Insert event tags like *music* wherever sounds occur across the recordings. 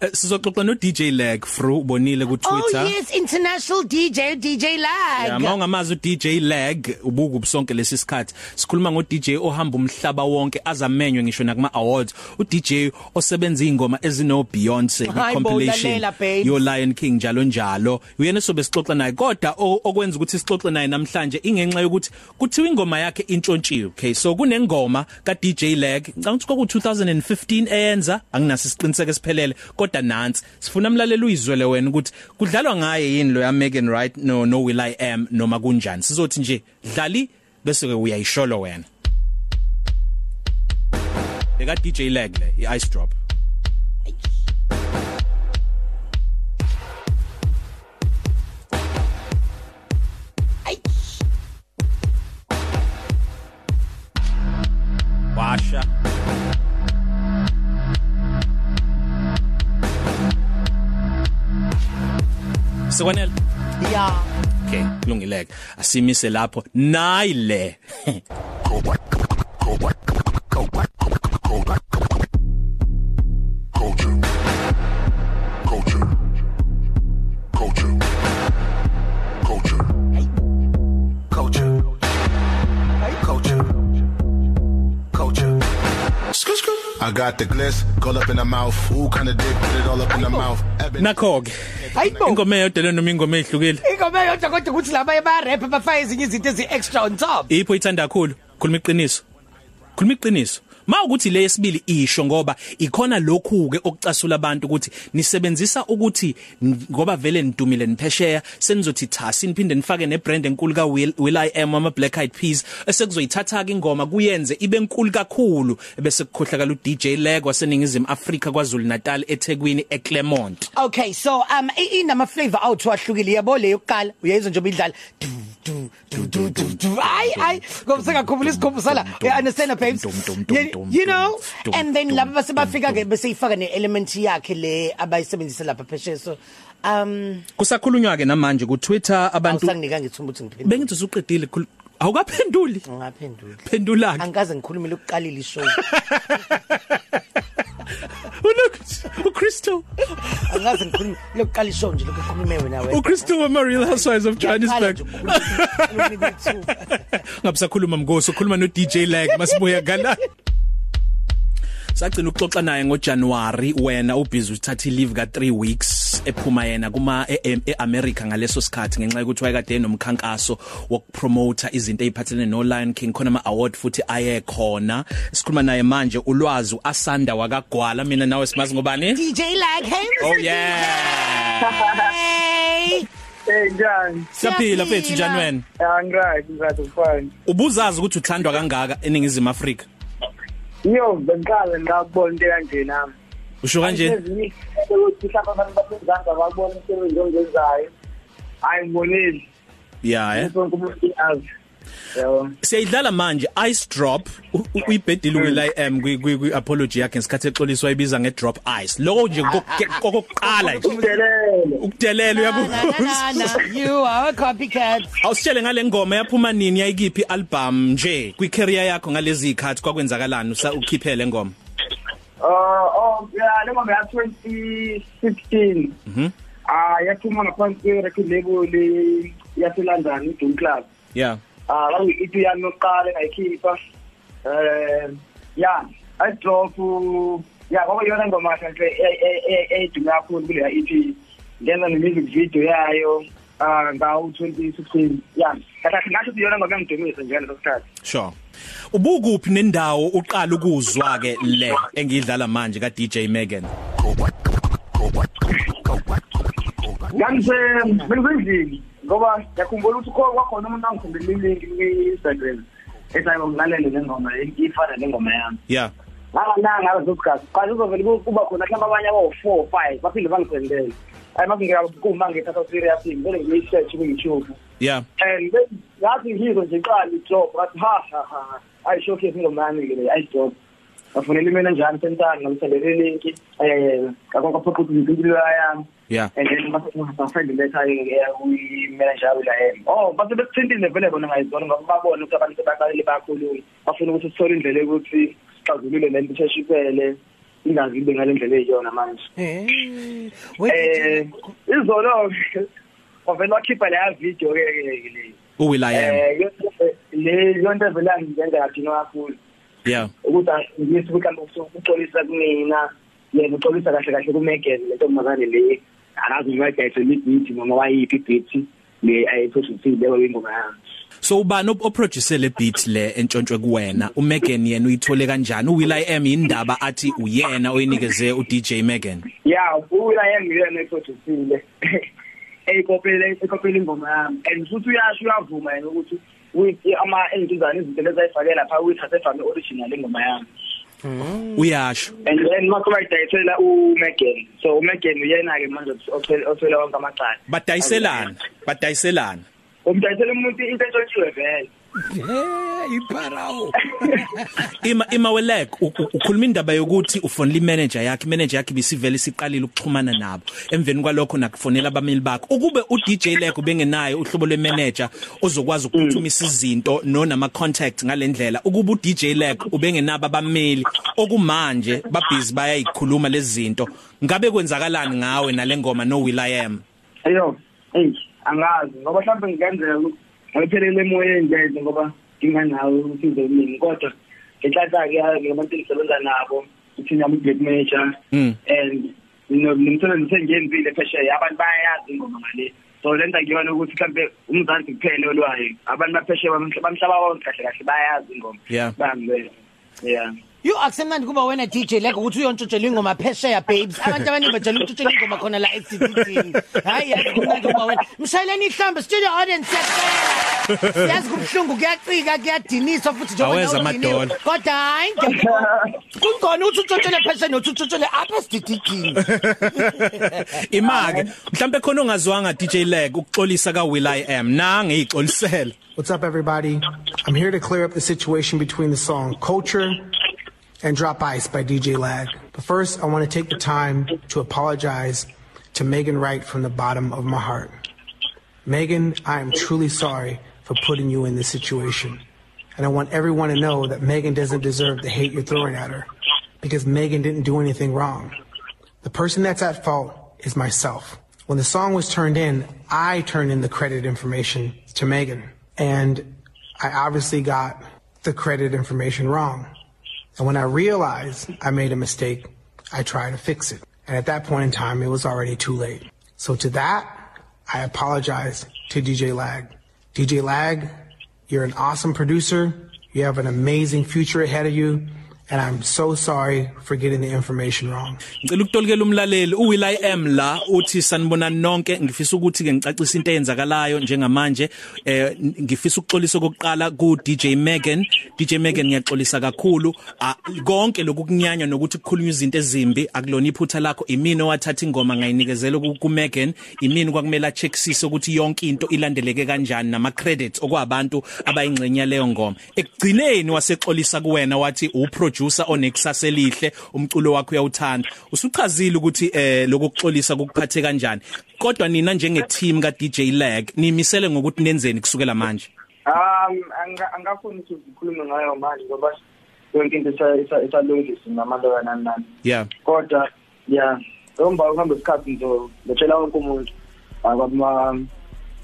Eh, sizoxoxa no DJ Lag Fru ubonile ku Twitter Oh yes, international DJ DJ Lag. Yeah, mawungamazi u DJ Lag ubuku ubusonke lesisikhathi sikhuluma ngo DJ ohamba umhlaba wonke azamenywe ngisho nakuma awards u DJ osebenza ingoma ezino Beyonce Hayi bo, compilation. lalela, babes. yo Lion King njalo njalo. Uyena sobe sixoxa naye kodwa o- okwenza ukuthi sixoxe naye namhlanje ingenxa yokuthi kuthiwa ingoma yakhe intshontshiwe okay? So kunengoma ka DJ Lag ngicabanga ukuthi kwaku 2015 eyenza anginaso isiqiniseko esiphelele. Kodwa nansi. Sifuna umlaleli uyizwele wena ukuthi kudlalwa ngaye yini lo ya Megan Right no no Will I Am noma kunjani. Sizothi nje dlali bese ke uyayisholo wena. Eka DJ Lag le i Ice Drop. Sekwanele Yeah. Okay, kulungileke. Asimise lapho nayile. Culture. I got the gliss, call up in the mouth. Ooh, kind of dick, put it all up in the mouth. Ebony. Nakho ke. Hayibo. Ingoma eyodwa noma ingoma ehlukile. Ingoma yodwa kodwa ukuthi laba ba rap bafaya ezinye izinto ezi extra on top. Ipho ithanda kakhulu. Khuluma iqiniso. Khuluma iqiniso. Mawukuthi le yesibili isho ngoba ikhona lokhu ke okucasula abantu ukuthi nisebenzisa ukuthi n- ngoba vele nidumile niphesheya senizothi tha siniphinde nifake ne brand enkulu ka Will, Will I Am ama Black Eyed Peas esekuzoyithatha ke ingoma kuyenze ibe enkulu kakhulu bese kukhohlakala u DJ Leg waseningizimu Afrika kwaZulu Natal eThekwini eClermont Okay, so um i- inama flavor out wahlukile yabo le yokuqala uyayizwa nje obidlala. Du du du du du du. Ay ay, ngoba sengakhumbula isikhombisa la. You understand babes? Dum, dum, dum, You- dum, You dum, know, dum, and then dum, laba base bafika ke dum, bese ifaka ne element yakhe le abayisebenzisa lapha phesheya. So um kusakhulunywa ke namanje ku Twitter abantu awusanginika ngithumba ukuthi ngiphendule. bengithi usuqedile khulu- awukaphenduli Ngaphendula. phendula ke Angikaze ngikhulumile ukuqalila ishow. *laughs* uChristo Angikaze ngikhulume lokuqala ishow nje lokho khulume wena wena. uChristo wa Real Housewives of Johannesburg. ngabusakhuluma mngoso khuluma no DJ Lag masibuya gala. Sagcina ukuxoxa naye ngoJanuary wena ubhizi uthatha leave ka 3 weeks. Ephuma yena kuma eAmerica ngaleso sikhathi ngenxa yokuthi wayekade nomkhankaso wokupromote izinto eziphathelene no Lion King khona ama award futhi aye khona sikhuluma naye manje ulwazi asanda wakagwala mina nawe simazi ngobani DJ Lag, hey Mr. Oh yeah Hey. Hey njani? Siyaphila mfethu njani wena Yeah, ngiright, ngiright, ufine. ubuzazi ukuthi uthandwa kangaka eningizimu Afrika Yo, bengiqale ngakubona into kanje nami. Usho kanje ukuthi mhlawumbe abantu basezansi abakubona umsebenzi ongenzayo. Hayi ngibonile. yeah eh Sonke umuntu uyazi. Yabo. siyidlala manje ice drop u- u- uyibhedile will i am kwi kwi- kwi apology yakhe ngesikhathi exoliswa ibiza nge drop ice lokho nje kokuke- kokuqala nje Udelele. ukudelela Na, uyabu na, na, na, You are a copycat. awusitshele ngale ngoma yaphuma nini yayikiphi album nje kwi career yakho ngalezi ikhathi kwakwenzakalani usa ukhiphe le ngoma Uh, oh, yeah, le ngoma ya 2016. Mhm. Ah, yathuma ngaphansi kwe record label yaseLondon, iDoom Club. yeah ah bangi ithi yami yokuqala ngayikhipha eh ya i drop ya ngoba yona ngoma nje eyidume kakhulu kule EP ngenza ne music video yayo ah ngawu 2016 ya kahle ngasho ukuthi yona ngoba ngidumisa nje ngaleso sikhathi sure ubukuphi nendawo uqala ukuzwa ke le engidlala manje ka DJ Megan? Ngangise bengisendlini ngoba yakhumbula ukuthi kho kwakhona umuntu angikhombela ilink kwi-Instagram esayo ngilalele le ngoma ifana nengoma yami. Yeah ngalana ngaleso sikhathi qala uzovele kuba khona mhlawumbe abanye abawu-four five baphinde bangisendele hayi mase kuma ngithatha serious ngivele ngiyi-search ku-youtube. Yeah. And ngathi ngizwe nje qala i-job ngathi ha ha ha ayi showcase ingoma yami-ke le ayi-job ngafonela imina njani sentana ngamsendele ilinki um ngakonke aphoqa ukuthi ngimpilo yami. Yeah. And then basafende letha-ke kwi-manager wila yena oh base besithintile vele bona ngayizona ngoba babona ukuthi abantu sebaqalile bakhuluma bafuna ukuthi sithole indlela yokuthi sixazulule lento isheshe iphele ingazi ibe ngalendlela eyiyona manje. Eh eh wait izolo ovela wakhipha leya video ke ke le. Uwill i am eh le yonto vela ngiyenza kathina kakhulu yeah. Ukuthi ngisi mhlawumbe ukuxolisa kumina yena uxolisa kahle kahle kuMegan lento mazane le. Akazi ngiyadayisa ibhithi noma wayiphi ibhithi le ayithoshithile ingoma yami. So ubani op- oproducer le beat le entshontshwe kuwena? uMegan yena uyithole kanjani? Uwill i am indaba athi uyena oyinikeze uDJ Megan ya uya yengiyena ethoshithile eyikopele ekopele ingoma yami. And futhi uyasho uyavuma yena ukuthi uyithi ama endizana izinto lezi ayifake lapha uyithathe from original ingoma yami. Uyasho. And then mase bayidayisela uMegan so uMegan uyena ke manje othela othela wonke amacala. Badayiselana badayiselana. Umdayisela umuntu into entshotshiwe vele. Ipharawo ima ima welek u- u- ukhuluma indaba yokuthi ufonela imanager yakhe imanager yakhe bisivele siqalile ukuxhumana nabo. Emveni kwalokho nakufonela abameli bakho ukube uDJ Lek ubengenayo uhlobo lwemanager ozokwazi ukuphuthumisa izinto no nama contact ngalendlela ukube uDJ Lek ubengenabo abameli okumanje babhizi bayayikhuluma lezi zinto. Ngabe kwenzakalani ngawe nalengoma no Will I am? Ayo hey angazi ngoba mhlawumbe ngenzeka ukuthi ngiphelele emoyeni nje ngoba nginganawo usizo omini kodwa ngenhlanhla ke ngabantu engisebenza nabo uthi nami black manager Mm. and no nimsebenzi sengiyenzile phesheya abantu bayayazi ingoma ngale so lenta ngiyona ukuthi mhlambe umzansi kuphela olwayo abantu baphesheya bamhlaba wonke kahle kahle bayayazi ingoma Yeah. bangibela yeah You akusemnandi kuba wena DJ like ukuthi uyontshotshela ingoma phesheya babes. *laughs* Abantu abaningi bajela ukutshotshela ingoma khona la eCTV hayi yazi kumnandi kuba wena. Mshayeleni ihlambe studio audience siyacela siyazi kubhlungu kuyacika kuyadinisa futhi njengoba udiniwe. amadola. kodwa hayi kungcono ukuthi utshotshele phesheya nokuthi utshotshele apha esidididini *laughs* imake mhlambe khona ongazwanga DJ Leg ukuxolisa ka Will I am. Nange ixolisela What's up, everybody? I'm here to clear up the situation between the song Culture and Drop Ice by DJ Lag. But first, I want to take the time to apologize to Megan Wright from the bottom of my heart. Megan, I am truly sorry for putting you in this situation. And I want everyone to know that Megan doesn't deserve the hate you're throwing at her because Megan didn't do anything wrong. The person that's at fault is myself. When the song was turned in, I turned in the credit information to Megan. And I obviously got the credit information wrong. And when I realized I made a mistake, I tried to fix it. And at that point in time, it was already too late. So to that, I apologize to DJ Lag. DJ Lag, you're an awesome producer. You have an amazing future ahead of you. And I'm so sorry for getting the information wrong. ngicela ukutolikela umlaleli uWill I am la uthi sanibona nonke ngifisa ukuthi ke ngicacisa into eyenzakalayo njengamanje eh ngifisa ukuxolisa kokuqala ku DJ Megan. DJ Megan ngiyaxolisa kakhulu. Ah, konke lokukunyanya nokuthi kukhulunywa izinto ezimbi. Akulona iphutha lakho imini owathatha ingoma ngayinikezela ku ku Megan imini kwakumele a checksise ukuthi yonke into ilandeleke kanjani nama credits okwabantu abayingxenye leyo ngoma. Ekugcineni wasexolisa kuwena wathi uproducer onekusasa elihle umculo wakho uyawuthanda usuchazile ukuthi eh lokuxolisa kokuphathe kanjani kodwa nina njenge team ka DJ Lag nimisele ngokuthi nenzeni kusukela manje Um anga- angafuni ukuthi ngikhulume ngayo manje ngoba yonke into isa- isa- isalungisa namanto kanani nani. yeah Kodwa yeah, ngomba ukuhamba isikhathi nje ngitshela wonke umuntu akuma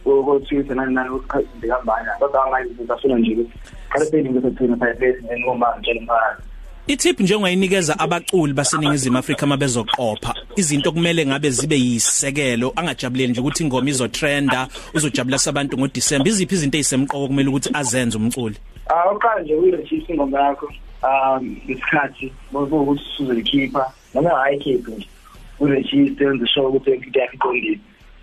ukuthi nani nani ukuthi ndikambani. Kodwa manje ngizafuna nje ukuthi kale sele ngizothina phakathi ngomba ngitshela umphakathi. Itip njengoyinikeza abaculi baseningizimu Afrika mabezoqopha izinto kumele ngabe zibe yisekelo angajabuleli nje ukuthi ingoma izotrenda uzojabula sabantu ngoDecember iziphi izinto ezisemqoko kumele ukuthi azenze umculi? Ah oqala nje uyiregister ingoma yakho um isikhathi bokuthi uzoyikhipha noma hayikhiphe nje uregister wenze sure ukuthi yonke into yakho iqondile.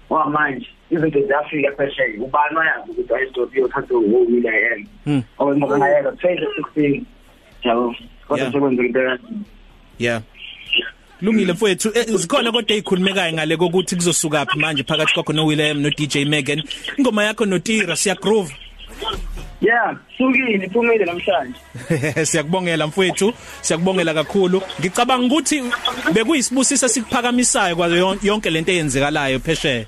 Ngoba manje izinto ziyafika phesheya ubani wayazi ukuthi ayistophi yothatha uwili ayena Hmm. ngoba ngoba ngayeka twenty sixteen yabo kodwa Yeah. sekwenzeka into yakho yeah. Lungile mfowethu eh, zikhona kodwa ezikhulumekayo ngale kokuthi kuzosuka phi manje phakathi kwakho no William no DJ Megan. Ingoma yakho no Tira siya groove yeah sukile iphumile namhlanje. *laughs* Siyakubongela mfowethu siyakubongela kakhulu. Ngicabanga ukuthi bekuyisibusisa sikuphakamisayo kwazo yon- yonke lento eyenzekalayo phesheya.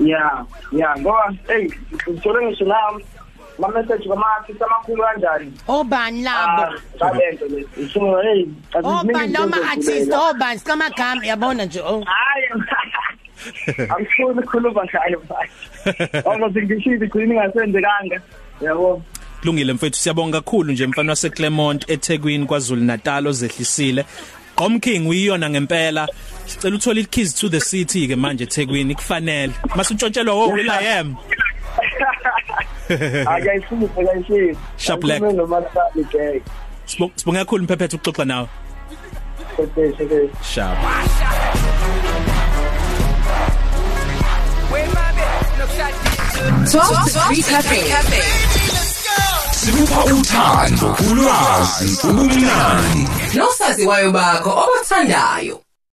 Yeah yeah ngoba hey ngithole ngisho nami ama-message kwama-artist amakhulu kanjani? Obani labo? Ngalento le so hey obani lama artist? Obani sikamagama yabona nje oh. Hayi *laughs* angifuni ukukhuluma ngayo manje ngoba sengishilo igcina ingasenzekanga yabo. Kulungile mfethu siyabonga kakhulu nje mfana wase Claremont eThekwini kwaZulu Natal ozehlisile. Gqom King uyiyona ngempela. Sicela uthola i keys to the city ke manje eThekwini kufanele. Masutshotshelwa wo will I am akayifuni akayifuni Sharp black. nomasali ke Sibonga sibonga kakhulu mphephethu ukuxoxa nawe sharp Twelve to three cafe. Sikupha uthando ulwazi ubumnandi Nosaziwayo bakho obathandayo.